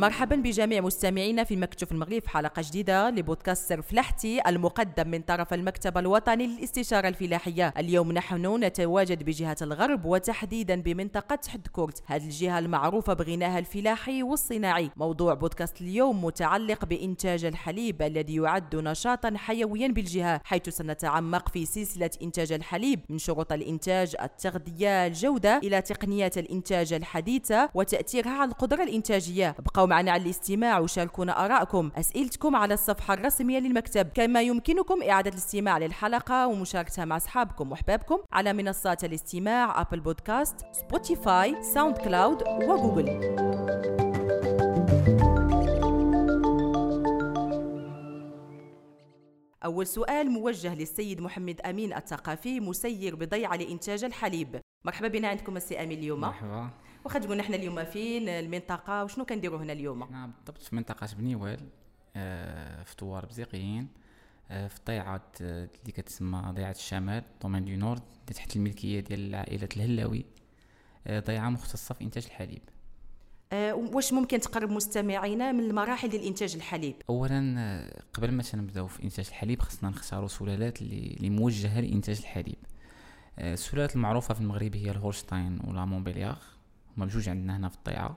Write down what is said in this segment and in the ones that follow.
مرحبا بجميع مستمعينا في مكتب المغرب في حلقة جديدة لبودكاست سر فلاحتي المقدم من طرف المكتب الوطني للاستشارة الفلاحية. اليوم نحن نتواجد بجهة الغرب وتحديدا بمنطقة حدكورت هذه الجهة المعروفة بغناها الفلاحي والصناعي. موضوع بودكاست اليوم متعلق بإنتاج الحليب الذي يعد نشاطا حيويا بالجهة حيث سنتعمق في سلسلة إنتاج الحليب من شروط الإنتاج التغذية الجودة إلى تقنيات الإنتاج الحديثة وتأثيرها على القدرة الإنتاجية. بقوا معنا على الاستماع وشاركونا آرائكم أسئلتكم على الصفحة الرسمية للمكتب. كما يمكنكم إعادة الاستماع للحلقة ومشاركتها مع أصحابكم وأحبابكم على منصات الاستماع أبل بودكاست Spotify SoundCloud و Google. أول سؤال موجه للسيد محمد أمين الثقافي مسير بضيعة لإنتاج الحليب. مرحبا بنا عندكم السي أمين اليوم. مرحبا. واخا تقولنا إحنا اليوم فين المنطقة وشنو كنديروا هنا اليوم؟ إحنا بالضبط. في منطقة بنيوال آه، في دوار بزيقيين آه، في ضيعة آه، اللي كتسمى ضيعة الشمال Domaine du Nord تحت الملكية ديال عائلة الهلاوي. ضيعة مختصة في إنتاج الحليب. أه واش ممكن تقرب مستمعينا من المراحل ديال إنتاج الحليب؟ اولا قبل ما تنبدأو في إنتاج الحليب خصنا نختاروا سلالات اللي موجهة لإنتاج الحليب. السلالات المعروفة في المغرب هي ال Holstein ولا Montbéliarde هما بجوج عندنا هنا في الضيعه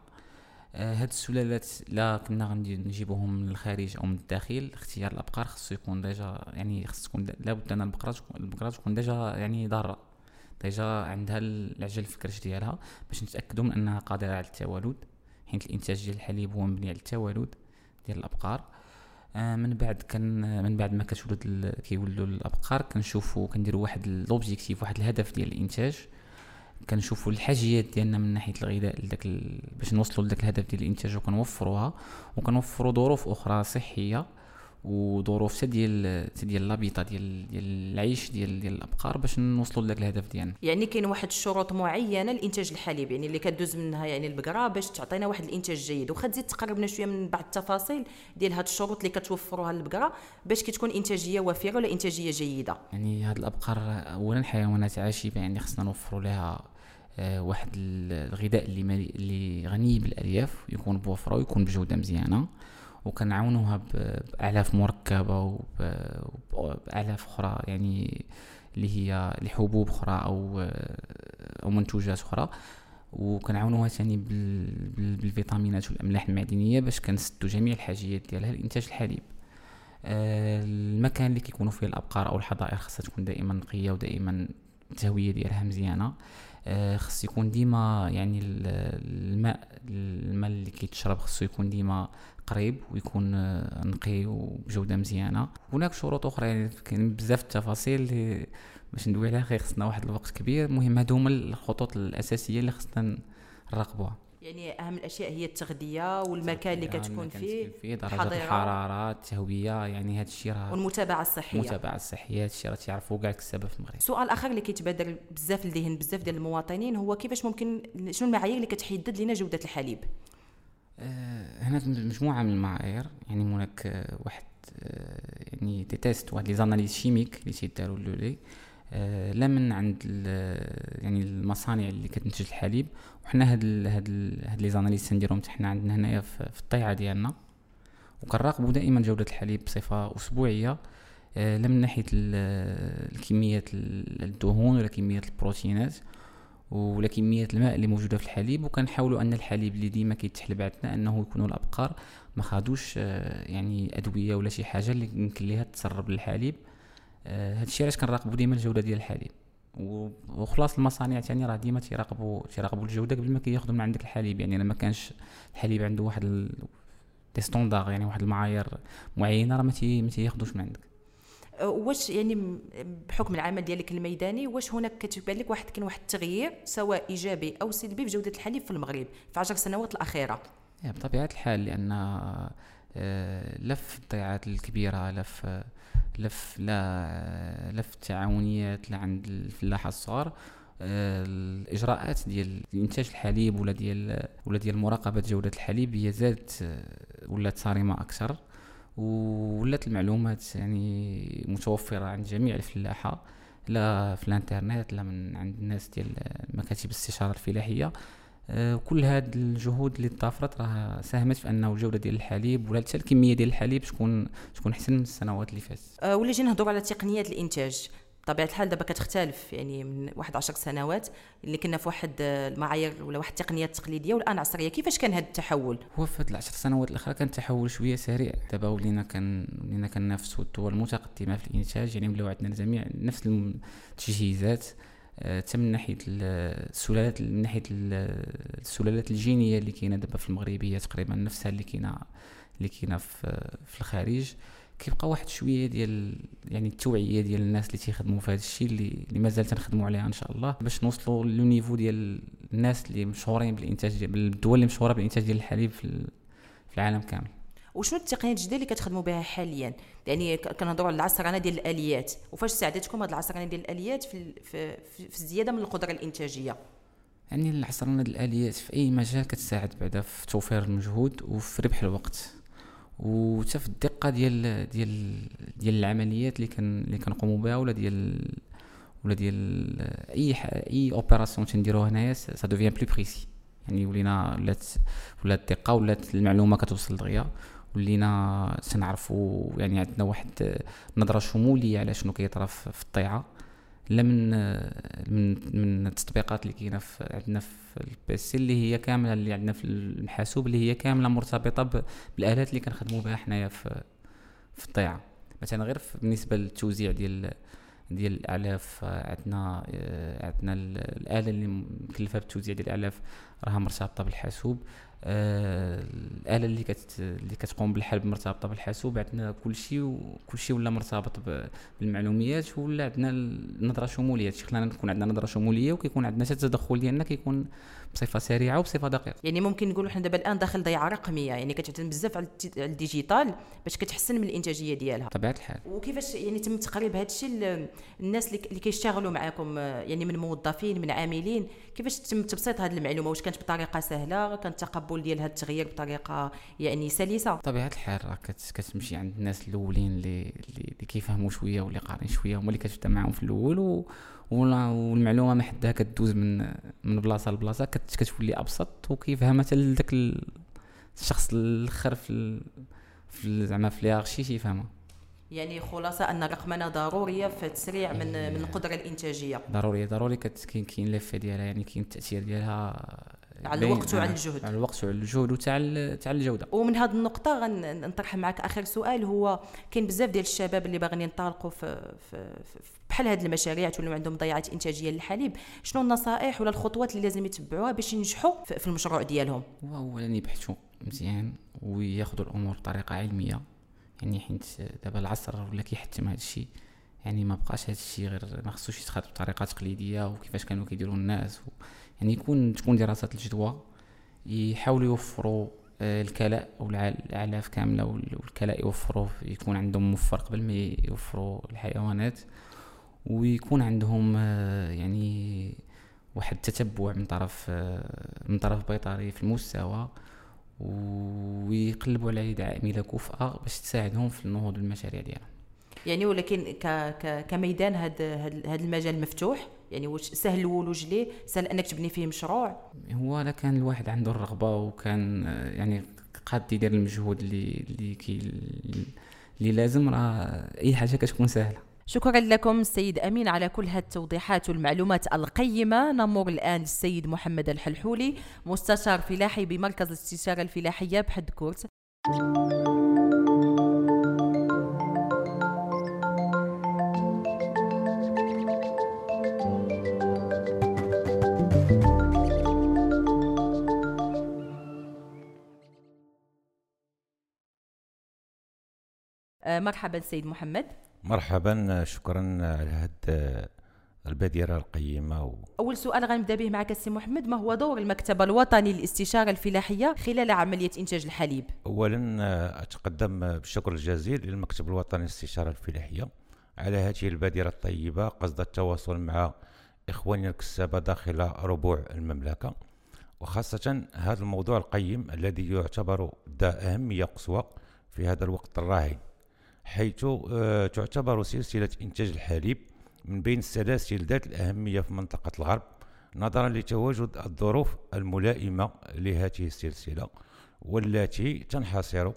آه، هاد السلالات لا كنا غادي نجيبوهم من الخارج أو من الداخل اختيار الأبقار خصو يكون déjà يعني خص تكون لابد أن البقره تكون البقره تكون déjà يعني ضارة. déjà عندها العجل في الكرش ديالها باش نتاكدوا من أنها قادرة على التوالد حيت الإنتاج ديال الحليب هو مبني على التوالد ديال الأبقار. آه، من بعد كان من بعد ما كتولد كيولدوا الأبقار كنشوفوا كنديروا واحد l'objectif واحد الهدف ديال الإنتاج. كنشوفوا الحاجيات ديالنا من ناحية الغذاء لذاك ال... باش نوصلوا لذاك الهدف ديال الإنتاج وكنوفروها وكنوفروا ظروف أخرى صحية وظروف حتى ديال حتى ديال l'habitat ديال ديال العيش ديال ديال الأبقار باش نوصلوا لذاك الهدف ديالنا. يعني كاين واحد الشروط معينة لإنتاج الحليب يعني اللي كدوز منها يعني البقرة باش تعطينا واحد الإنتاج جيد. واخا تزيد تقربنا شوية من بعض التفاصيل ديال هاد الشروط اللي كتوفروها للبقرة باش كتكون إنتاجية وفيرة ولا إنتاجية جيدة. يعني هاد الأبقار اولا حيوانات عاشبه يعني خصنا نوفروا لها واحد ال- الغذاء اللي ملي اللي غني بالألياف يكون بوفرة ويكون بجودة مزيانة. وكنعاونوها بأعلاف مركبة وب- وبأعلاف أخرى يعني اللي هي لحبوب أخرى أو آه، أو منتوجات أخرى. وكنعاونوها ثاني بال- بال- بالفيتامينات والأملاح المعدنية باش كنسدوا جميع الحاجيات ديالها لإنتاج الحليب. آه، المكان اللي كيكونوا فيه الأبقار أو الحظائر خاصها تكون دائما نقية ودائما التهويه ديالها مزيانة. آه، خص يكون ديما يعني ال- الماء الماء اللي كيتشرب خصو يكون ديما قريب ويكون آه، نقي وبجودة مزيانة. هناك شروط أخرى يعني كاين بزاف التفاصيل باش ندوي عليها خصنا واحد الوقت كبير. المهم هادو هما الخطوط الأساسية اللي خصنا نراقبوها. يعني أهم الأشياء هي التغذية والمكان اللي يعني كتكون فيه فيه درجه الحرارة التهوية يعني هاد الشيء راه والمتابعة الصحية. المتابعة الصحية هاد الشيء راه تيعرفوا كاع السبب في المغرب. سؤال آخر اللي كيتبادر بزاف لذهن بزاف ديال المواطنين هو كيفاش ممكن شنو المعايير اللي كتحدد لنا جودة الحليب؟ آه، هناك مجموعة من المعايير يعني هناك آه، واحد آه، يعني des tests واحد les analyses chimiques اللي تيداروا لولي. آه، لا من عند يعني المصانع اللي كتنتج الحليب وحنا هاد ال هاد ال هاد les analyses تنديرهم حنا عندنا هنايا في الضيعة ديالنا. وكنراقبوا دائما جودة الحليب بصفة أسبوعية. آه، لا من ناحية ال- الكميات ال- الدهون ولا كميات البروتينات ولا كمية الماء اللي موجودة في الحليب. وكنحاولوا أن الحليب اللي ديما كيتحلب عندنا أنه يكونوا الأبقار ما خادوش آه، يعني أدوية ولا شي حاجة اللي يمكن ليها تسرب للحليب. آه، هاد الشيء علاش كنراقبوا ديما الجودة ديال الحليب. وخلاص المصانع تاني راه ديما تيراقبوا تيراقبوا الجودة قبل ما كياخذوا من عندك الحليب. يعني لما كانش الحليب عنده واحد ال... des standards يعني واحد المعايير معينة راه ما تي- ما تياخذوش من عندك. أه، واش يعني بحكم العمل ديالك الميداني واش هناك كتبان لك واحد كان واحد التغيير سواء إيجابي أو سلبي في جودة الحليب في المغرب في عشر سنوات الأخيرة؟ يا بطبيعة الحال لأن آه، لا في الضيعات الكبيرة لا في لا في لا في التعاونيات لا عند الفلاحة الصغار. آه، الإجراءات ديال انتاج الحليب ولا ديال ولا ديال مراقبة جودة الحليب هي زادت آه، ولات صارمة أكثر. ولات المعلومات يعني متوفرة عند جميع الفلاحة لا في الإنترنت لا من عند الناس ديال مكاتب الاستشارة الفلاحية. كل هاد الجهود اللي تضافرت راه ساهمت في أنه الجودة ديال الحليب ولا حتى الكمية ديال الحليب تكون تكون أحسن من السنوات اللي فاتت. أه ولا جينا نهضروا على تقنيات الإنتاج. بطبيعة الحال دابا كتختلف يعني من واحد عشر سنوات اللي كنا في واحد المعايير ولا واحد التقنيات تقليديه والآن عصرية. كيفاش كان هذا التحول؟ هو في هاد العشر سنوات الأخرى كان التحول شوية سريع. دابا ولينا كان ولينا كننافسوا الدول المتقدمة في الإنتاج يعني ولاو عندنا الجميع نفس التجهيزات. حتى من ناحية السلالات من ناحية السلالات الجينية اللي كاينة دابا في المغرب هي تقريبا نفسها اللي كاينة اللي كاينة في, في الخارج. كيبقى واحد شوية ديال يعني التوعية ديال الناس اللي تيخدموا في هذا الشيء اللي, اللي مازال تنخدموا عليها إن شاء الله. باش نوصلوا لو نيفو ديال الناس اللي مشهورين بالإنتاج بالدول اللي مشهورة بالإنتاج ديال الحليب في العالم كامل. وشنو التقنيات الجديدة اللي كتخدموا بها حاليا؟ يعني كنهضروا على العصرنه ديال الآليات. وفاش ساعدتكم هذه العصرنه ديال الآليات في في, في الزيادة من القدرة الإنتاجية؟ يعني العصرنه ديال الآليات في أي مجال كتساعد بعدا في توفير المجهود وفي ربح الوقت. وحتى في الدقة ديال ديال ديال العمليات اللي كان اللي كنقوموا بها ولا ديال ولا ديال أي أي opération تنديروها هنايا ça devient plus précis يعني ولينا ولات ولات الدقة ولات المعلومة كتوصل دغيا ولينا تنعرفوا يعني عندنا واحد نظرة شمولية على شنو كيطرا في الضيعة. لا من من من التطبيقات اللي كاينة عندنا في ال PC اللي هي كاملة اللي عندنا في الحاسوب اللي هي كاملة مرتبطة بالآلات اللي كنخدموا بها حنايا في في الطيعة. مثلا غير بالنسبة للتوزيع ديال ديال الاعلاف عندنا عندنا الآلة اللي مكلفة بالتوزيع ديال الاعلاف راها مرتبطة بالحاسوب. الآلة اللي كت اللي كتقوم بالحلب مرتبطه بالحاسوب عندنا كلشي وكلشي ولا مرتبط بالمعلوميات ولا عندنا النظره شمولية. خلانا نكون عندنا نظرة شمولية وكيكون عندنا حتى التدخل ديالنا كيكون بصفة سريعة وبصفة دقيقة. يعني ممكن نقولوا حنا دابا الآن داخل ضيعة رقمية يعني كتعتمد بزاف على الديجيتال باش كتحسن من الإنتاجية ديالها. بطبيعة الحال. وكيفاش يعني تم تقريب هذا الشيء للناس اللي كيشتغلوا معكم يعني من موظفين من عاملين كيفاش تم تبسيط هذه المعلومة؟ واش كانت بطريقة سهلة؟ كان التقبل ديال هذا التغيير بطريقة يعني سلسة؟ بطبيعة الحال راه كتمشي عند الناس الأولين اللي اللي كيفهموا شوية واللي قارين شوية هما اللي كتبدأ معاهم في الأول و والمعلومة ما حدها كدوز من من بلاصة لبلاصة كتولي أبسط وكيفهمها حتى لذاك الشخص الأخر في في زعما في ليارشي تيفهمها يعني خلاصة أن الرقمنة ضرورية في التسريع من من القدرة الإنتاجية. ضرورية ضروري كاين كاين لفه ديالها يعني كاين التأثير ديالها على الوقت وعلى الجهد. على الوقت وعلى الجهد وتاع تاع الجودة. ومن هذه النقطة غنطرح معك آخر سؤال هو كاين بزاف ديال الشباب اللي باغيين ينطلقوا في, في, في بحال هذه المشاريع تولوا عندهم ضيعات إنتاجية للحليب شنو النصائح ولا الخطوات اللي لازم يتبعوها باش ينجحوا في المشروع ديالهم؟ هو اولا يبحثوا مزيان وياخذوا الأمور بطريقة علمية يعني حيت دابا العصر ولا كيحتم هذا الشيء يعني ما بقاش هذا الشيء غير ما خصوش يتخذ بطريقة تقليدية وكيفاش كانوا كيديروا الناس و يعني يكون تكون دراسات الجدوى يحاولوا يوفروا آه، الكلاء أو الأعلاف كاملة والكلاء يوفروا يكون عندهم موفر قبل ما يوفروا الحيوانات. ويكون عندهم آه، يعني واحد التتبع من طرف آه، من طرف بيطري في المستوى ويقلبوا على يد عامله كفءه باش تساعدهم في النهوض بالمشاريع ديالهم. يعني ولكن ك ك كميدان هذا هذا المجال مفتوح؟ يعني واش سهل الولوج ليه؟ سهل أنك تبني فيه مشروع؟ هو إلا كان الواحد عنده الرغبة وكان آه، يعني قاد يدير المجهود اللي اللي كي اللي لازم راه أي حاجة كتكون سهلة. شكرا لكم السيد أمين على كل هذه التوضيحات والمعلومات القيمة. نمر الآن للسيد محمد الحلحولي مستشار فلاحي بمركز الاستشارة الفلاحية بحد كورت. آه، مرحبا سيد محمد. مرحبا شكرا على هذه البادرة القيمة و... أول سؤال غنبدأ به معك السي محمد ما هو دور المكتب الوطني للاستشارة الفلاحية خلال عملية إنتاج الحليب؟ أولا أتقدم بالشكر الجزيل للمكتب الوطني للاستشارة الفلاحية على هذه البادرة الطيبة قصد التواصل مع إخواننا الكسابة داخل ربوع المملكة وخاصة هذا الموضوع القيم الذي يعتبر ذا أهمية قصوى في هذا الوقت الراهن حيث آه، تعتبر سلسلة إنتاج الحليب من بين السلاسل ذات الأهمية في منطقة الغرب نظرا لتواجد الظروف الملائمة لهذه السلسلة والتي تنحصر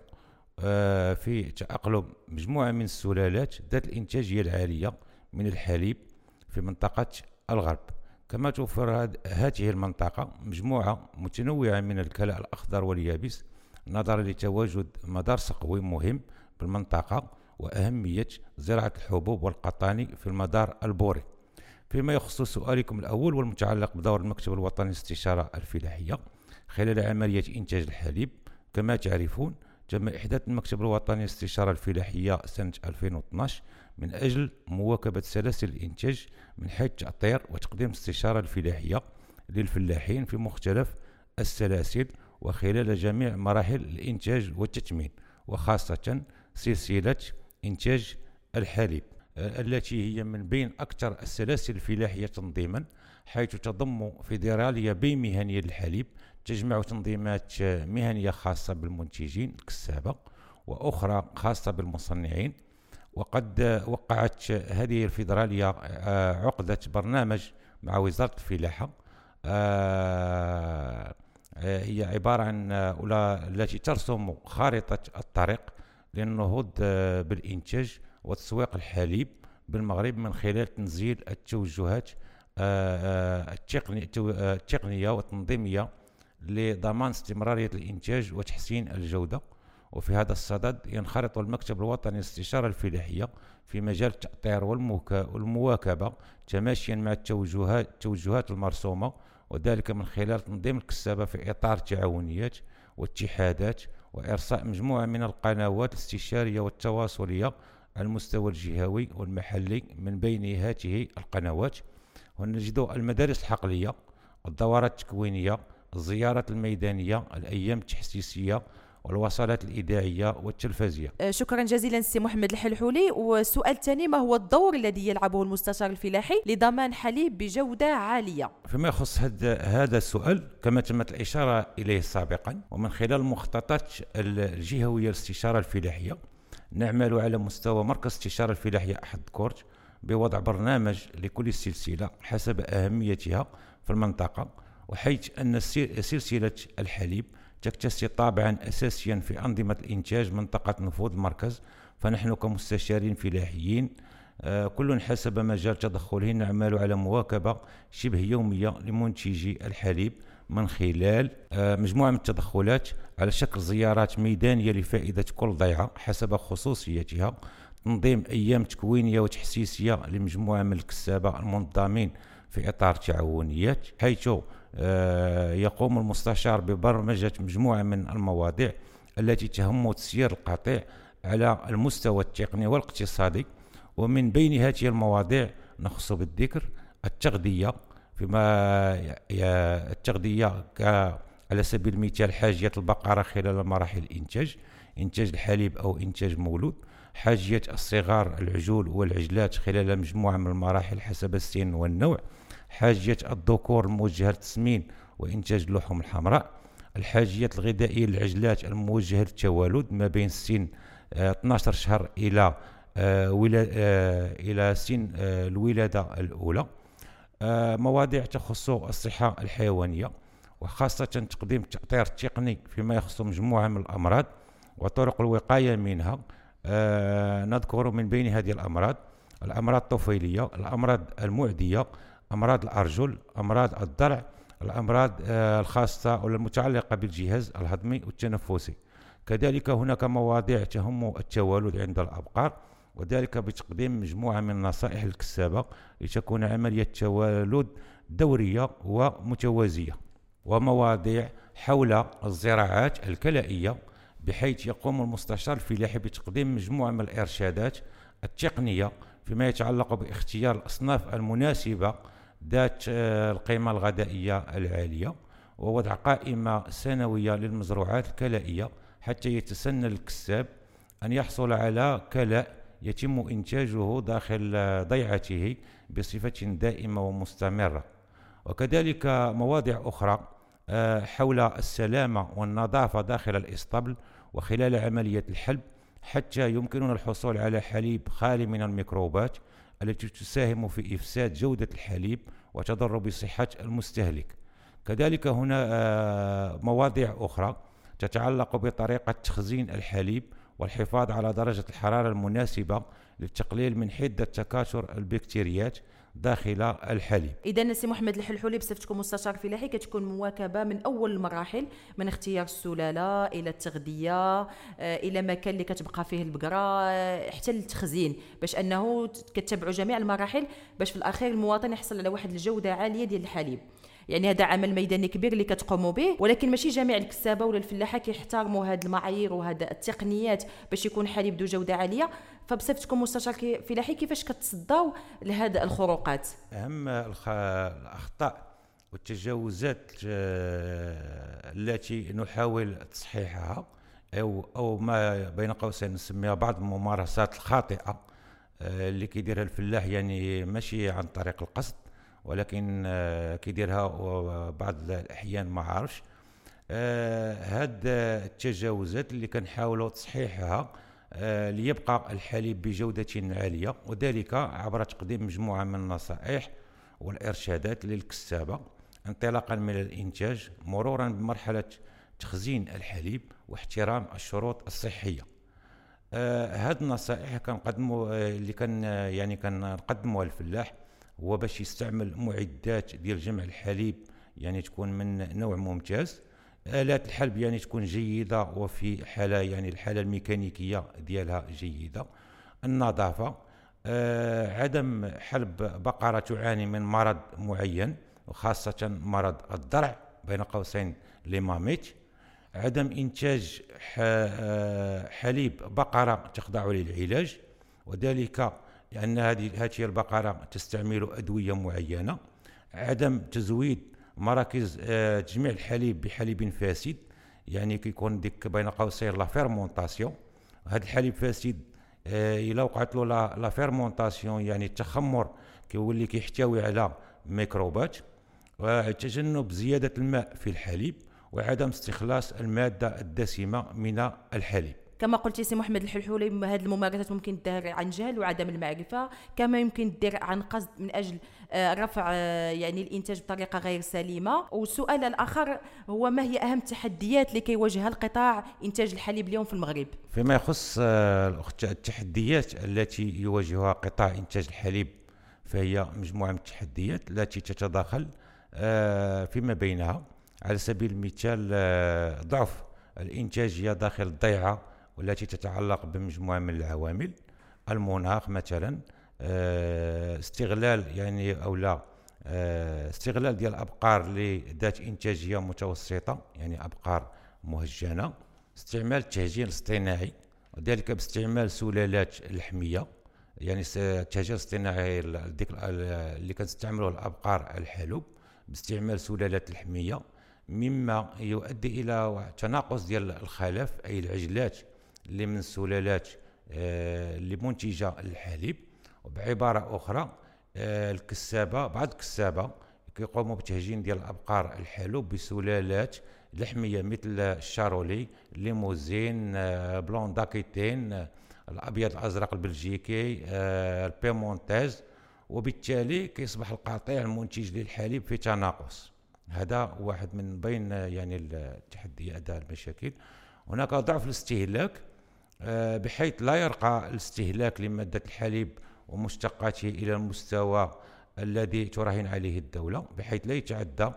آه، في تأقلم مجموعة من السلالات ذات الإنتاجية العالية من الحليب في منطقة الغرب. كما توفر هذه المنطقة مجموعة متنوعة من الكلاء الأخضر واليابس نظرا لتواجد مدار سقوي مهم بالمنطقة وأهمية زراعة الحبوب والقطاني في المدار البوري. فيما يخص سؤالكم الأول والمتعلق بدور المكتب الوطني للاستشارة الفلاحية خلال عملية إنتاج الحليب كما تعرفون تم إحداث المكتب الوطني للاستشارة الفلاحية سنة 2012 من أجل مواكبة سلاسل الإنتاج من حيث تأطير وتقديم الاستشارة الفلاحية للفلاحين في مختلف السلاسل وخلال جميع مراحل الإنتاج والتتمين وخاصة سلسلة إنتاج الحليب آه، التي هي من بين أكثر السلاسل الفلاحية تنظيما حيث تضم فيدرالية بين مهنية للحليب تجمع تنظيمات مهنية خاصة بالمنتجين الكسابة وأخرى خاصة بالمصنعين. وقد وقعت هذه الفيدرالية آه، عقدة برنامج مع وزارة الفلاحة آه، هي عبارة عن التي ترسم خارطة الطريق للنهوض بالإنتاج وتسويق الحليب بالمغرب من خلال تنزيل التوجهات التقنية والتنظيمية لضمان استمرارية الإنتاج وتحسين الجودة. وفي هذا الصدد ينخرط المكتب الوطني للاستشارة الفلاحية في مجال التأطير والمواكبة تماشيا مع التوجهات, التوجهات المرسومة وذلك من خلال تنظيم الكسابة في إطار التعاونيات والاتحادات وإرساء مجموعة من القنوات الاستشارية والتواصلية على المستوى الجهوي والمحلي من بين هذه القنوات. ونجد المدارس الحقلية الدورات التكوينية الزيارات الميدانية الأيام التحسيسية والوصلات الإذاعية والتلفزية أه، شكرا جزيلا سي محمد الحلحولي. والسؤال الثاني ما هو الدور الذي يلعبه المستشار الفلاحي لضمان حليب بجودة عالية؟ فيما يخص هذا السؤال كما تمت الإشارة إليه سابقا ومن خلال المخططات الجهوية للاستشارة الفلاحية نعمل على مستوى مركز استشارة الفلاحية أحد كورج بوضع برنامج لكل سلسلة حسب أهميتها في المنطقة وحيث أن سلسلة الحليب تكتسي طابعا أساسيا في أنظمة الإنتاج منطقة نفوذ المركز فنحن كمستشارين فلاحيين آه، كل حسب مجال تدخله نعمل على مواكبة شبه يومية لمنتجي الحليب من خلال آه، مجموعة من التدخلات على شكل زيارات ميدانية لفائدة كل ضيعة حسب خصوصيتها تنظيم أيام تكوينية وتحسيسية لمجموعة من الكسابة المنظمين في إطار تعاونيات حيث آه، يقوم المستشار ببرمجة مجموعة من المواضيع التي تهم تسيير القطيع على المستوى التقني والاقتصادي ومن بين هذه المواضيع نخص بالذكر التغذية فيما التغذية على سبيل المثال حاجية البقرة خلال مراحل الإنتاج إنتاج الحليب أو إنتاج مولود حاجية الصغار العجول والعجلات خلال مجموعة من المراحل حسب السن والنوع. حاجية الذكور الموجهة للتسمين وإنتاج اللحوم الحمراء الحاجيات الغذائية للعجلات الموجهة للتوالد ما بين سن 12 شهر إلى آه، آه، إلى سن آه، الولادة الأولى. مواضيع تخص الصحة الحيوانية وخاصة تقديم التأطير التقني فيما يخص مجموعة من الأمراض وطرق الوقاية منها. نذكر من بين هذه الأمراض الأمراض الطفيلية الأمراض المعدية أمراض الأرجل أمراض الضرع الأمراض آه، الخاصة والمتعلقة بالجهاز الهضمي والتنفسي. كذلك هناك مواضيع تهم التوالد عند الأبقار وذلك بتقديم مجموعة من نصائح الكسابة لتكون عملية التوالد دورية ومتوازية ومواضيع حول الزراعات الكلائية بحيث يقوم المستشار الفلاحي بتقديم مجموعة من الإرشادات التقنية فيما يتعلق باختيار الأصناف المناسبة ذات آه، القيمة الغذائية العالية ووضع قائمة سنوية للمزروعات الكلائية حتى يتسنى الكساب أن يحصل على كلاء يتم إنتاجه داخل ضيعته بصفة دائمة ومستمرة. وكذلك مواضيع أخرى آه، حول السلامة والنظافة داخل الإسطبل وخلال عملية الحلب حتى يمكننا الحصول على حليب خالي من الميكروبات التي تساهم في إفساد جودة الحليب وتضر بصحة المستهلك. كذلك هنا آه، مواضيع أخرى تتعلق بطريقة تخزين الحليب والحفاظ على درجة الحرارة المناسبة للتقليل من حدة تكاثر البكتيريات. داخل الحليب. إذا سي محمد الحلحولي بصفتكم مستشار فلاحي كتكون مواكبة من أول المراحل من اختيار السلالة إلى التغذية آه، إلى مكان اللي كتبقى فيه البقرة آه، حتى للتخزين باش أنه كتبعوا جميع المراحل باش في الأخير المواطن يحصل على واحد الجودة عالية ديال الحليب. يعني هذا عمل ميداني كبير اللي كتقوموا به ولكن ماشي جميع الكسابة ولا الفلاحه كيحترموا هذه المعايير وهذا التقنيات باش يكون حليب ذو جودة عالية فبصفتكم مستشار فلاحي كيفاش كتصداو لهذه الخروقات أهم. الأخطاء والتجاوزات آه، التي نحاول تصحيحها أو أو ما بين قوسين نسميها بعض الممارسات الخاطئة آه، اللي كيديرها الفلاح يعني ماشي عن طريق القصد ولكن آه، كيديرها بعض الأحيان ما عارفش. هاد التجاوزات اللي كنحاولوا تصحيحها آه، ليبقى الحليب بجودة عالية وذلك عبر تقديم مجموعة من النصائح والإرشادات للكسابة انطلاقا من الإنتاج مرورا بمرحلة تخزين الحليب واحترام الشروط الصحية. آه هاد النصائح كنقدموا آه اللي كان آه يعني كنقدموها للفلاح هو باش يستعمل معدات ديال جمع الحليب يعني تكون من نوع ممتاز. آلات الحلب يعني تكون جيدة وفي حالة يعني الحالة الميكانيكية ديالها جيدة. النظافة آه عدم حلب بقرة تعاني من مرض معين وخاصة مرض الضرع بين قوسين les mammites. عدم إنتاج آه، حليب بقرة تخضع للعلاج. وذلك لأن هذه هذه البقرة تستعمل أدوية معينة. عدم تزويد مراكز آه، تجميع الحليب بحليب فاسد. يعني كيكون ديك بين قوسين la fermentation هذا الحليب فاسد آه، إلا وقعت له la fermentation يعني التخمر كيولي كيحتوي على ميكروبات. وتجنب زيادة الماء في الحليب وعدم استخلاص المادة الدسمة من الحليب. كما قلتي سي محمد الحلحولي هذه الممارسات ممكن تدار عن جهل وعدم المعرفة كما يمكن تدير عن قصد من أجل آه، رفع آه، يعني الإنتاج بطريقة غير سليمة. والسؤال الآخر هو ما هي أهم التحديات اللي كيواجهها القطاع إنتاج الحليب اليوم في المغرب؟ فيما يخص آه، التحديات التي يواجهها قطاع إنتاج الحليب فهي مجموعة من التحديات التي تتداخل فيما بينها على سبيل المثال ضعف الإنتاجية داخل الضيعة والتي تتعلق بمجموعة من العوامل. المناخ مثلا آه، استغلال يعني أو لا آه، استغلال ديال الأبقار لذات إنتاجية متوسطة يعني أبقار مهجنة. استعمال التهجين الاصطناعي وذلك باستعمال سلالات لحمية. يعني التهجين الاصطناعي اللي كنستعملوه الأبقار الحلوب باستعمال سلالات لحمية. مما يؤدي إلى تناقص ديال الخلف أي العجلات اللي من السلالات آه، اللي منتجة للحليب وبعبارة أخرى آه، الكسابة بعض الكسابة كيقوموا بتهجين ديال الأبقار الحلوب بسلالات لحمية مثل ال Charolais Limousine آه، Blonde d'Aquitaine الأبيض الأزرق البلجيكي ال Piémontaise. وبالتالي كيصبح القطيع المنتج للحليب في تناقص. هذا واحد من بين يعني التحديات المشاكل. هناك ضعف الاستهلاك. بحيث لا يرقى الاستهلاك لمادة الحليب ومشتقاته إلى المستوى الذي تراهن عليه الدولة بحيث لا يتعدى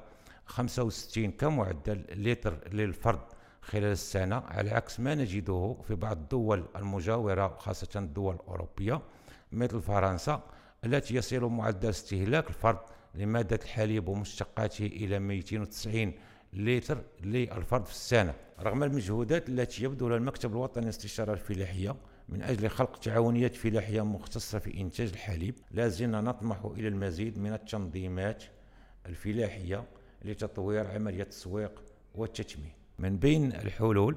65 كمعدل لتر للفرد خلال السنة على عكس ما نجده في بعض الدول المجاورة خاصة الدول الأوروبية مثل فرنسا التي يصل معدل استهلاك الفرد لمادة الحليب ومشتقاته إلى 290 لتر للفرد في السنة. رغم المجهودات التي يبذلها المكتب الوطني للاستشارة الفلاحية من أجل خلق تعاونيات فلاحية مختصة في إنتاج الحليب لا زلنا نطمح إلى المزيد من التنظيمات الفلاحية لتطوير عملية التسويق والتتمين من بين الحلول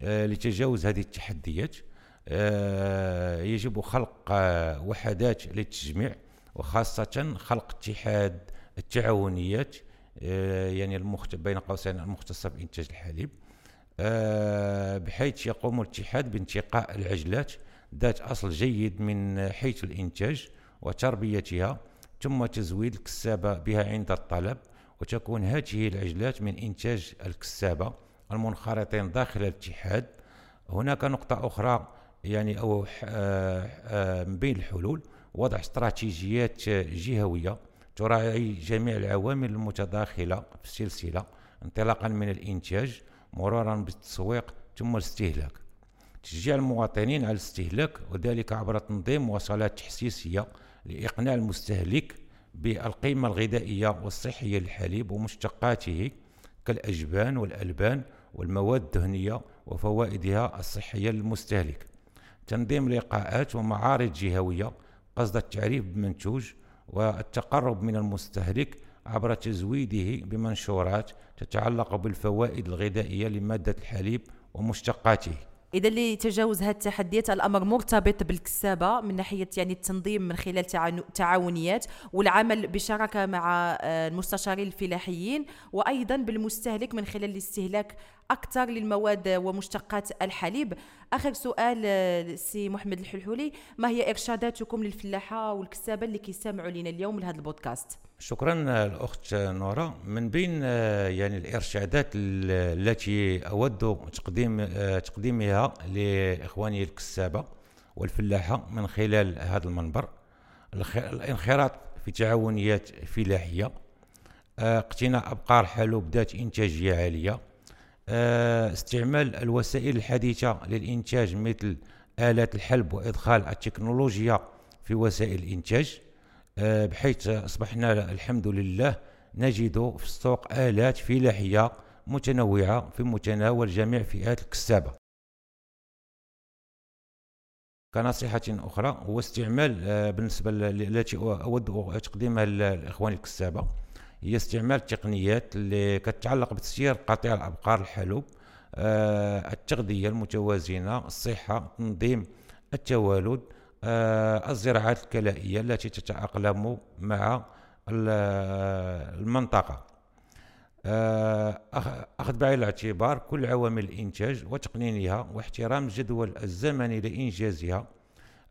آه لتجاوز هذه التحديات آه يجب خلق آه وحدات للتجميع وخاصة خلق اتحاد التعاونيات يعني المخت... بين قوسين المختصة بإنتاج الحليب. آه، بحيث يقوم الاتحاد بانتقاء العجلات ذات أصل جيد من حيث الإنتاج وتربيتها ثم تزويد الكسابة بها عند الطلب وتكون هذه العجلات من إنتاج الكسابة المنخرطين داخل الاتحاد. هناك نقطة أخرى يعني أو آه، آه، من بين الحلول وضع استراتيجيات جهوية تراعي جميع العوامل المتداخلة في السلسلة انطلاقا من الإنتاج مرورا بالتسويق ثم الاستهلاك. تشجيع المواطنين على الاستهلاك وذلك عبر تنظيم مواصلات تحسيسية لإقناع المستهلك بالقيمة الغذائية والصحية للحليب ومشتقاته كالأجبان والألبان والمواد الدهنية وفوائدها الصحية للمستهلك. تنظيم لقاءات ومعارض جهوية قصد التعريف بالمنتوج والتقرب من المستهلك عبر تزويده بمنشورات تتعلق بالفوائد الغذائية لمادة الحليب ومشتقاته. إذا لتجاوز هذه التحديات الأمر مرتبط بالكسابة من ناحية يعني التنظيم من خلال تعاونيات والعمل بشراكة مع آه، المستشارين الفلاحيين وأيضا بالمستهلك من خلال الاستهلاك أكثر للمواد ومشتقات الحليب. آخر سؤال آه، سي محمد الحلحولي ما هي إرشاداتكم للفلاحة والكسابة اللي كيسمعوا لنا اليوم لهذا البودكاست؟ شكرا الأخت نورا. من بين آه، يعني الإرشادات التي أود تقديم آه، تقديمها لإخواني الكسابة والفلاحة من خلال هذا المنبر. الانخراط في تعاونيات فلاحية. اقتناء أبقار حلوب ذات إنتاجية عالية. استعمال الوسائل الحديثة للإنتاج مثل آلات الحلب وإدخال التكنولوجيا في وسائل الإنتاج. آه، بحيث أصبحنا الحمد لله نجد في السوق آلات فلاحية متنوعة في متناول جميع فئات الكسابة. كنصيحة أخرى هو استعمال آه، بالنسبة التي أود تقديمها لإخواني الكسابة هي استعمال التقنيات اللي كتعلق بتسيير قطيع الأبقار الحلوب آه التغذية المتوازنة الصحة تنظيم التوالد آه الزراعات الكلائية التي تتأقلم مع المنطقة. آه أخذ بعين الاعتبار كل عوامل الإنتاج وتقنينها واحترام الجدول الزمني لإنجازها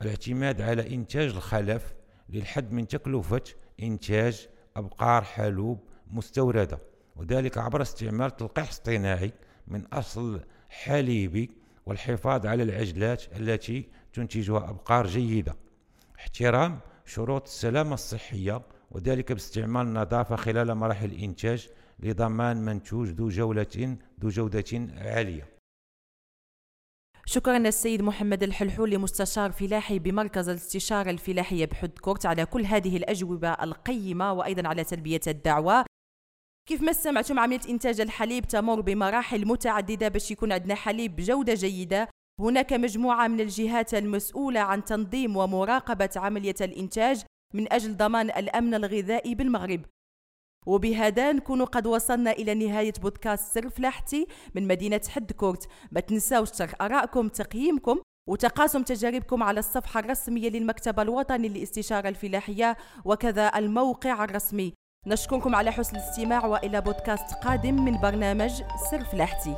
الاعتماد على إنتاج الخلف للحد من تكلفة إنتاج أبقار حلوب مستوردة وذلك عبر استعمال تلقيح اصطناعي من أصل حليبي والحفاظ على العجلات التي تنتجها أبقار جيدة. احترام شروط السلامة الصحية وذلك باستعمال النظافة خلال مراحل الإنتاج لضمان منتوج ذو جولة ذو جودة عالية. شكرا للسيد محمد الحلحولي مستشار فلاحي بمركز الاستشارة الفلاحية بحد كورت على كل هذه الأجوبة القيمة وأيضا على تلبية الدعوة. كيف ما سمعتم عملية إنتاج الحليب تمر بمراحل متعددة باش يكون عندنا حليب بجودة جيدة. هناك مجموعة من الجهات المسؤولة عن تنظيم ومراقبة عملية الإنتاج من أجل ضمان الأمن الغذائي بالمغرب. وبهذا نكون قد وصلنا إلى نهاية بودكاست سر فلاحتي من مدينة حدكورت. ما تنساوش ترك آرائكم تقييمكم وتقاسم تجاربكم على الصفحة الرسمية للمكتب الوطني للاستشارة الفلاحية وكذا الموقع الرسمي. نشكركم على حسن الاستماع وإلى بودكاست قادم من برنامج سر فلاحتي.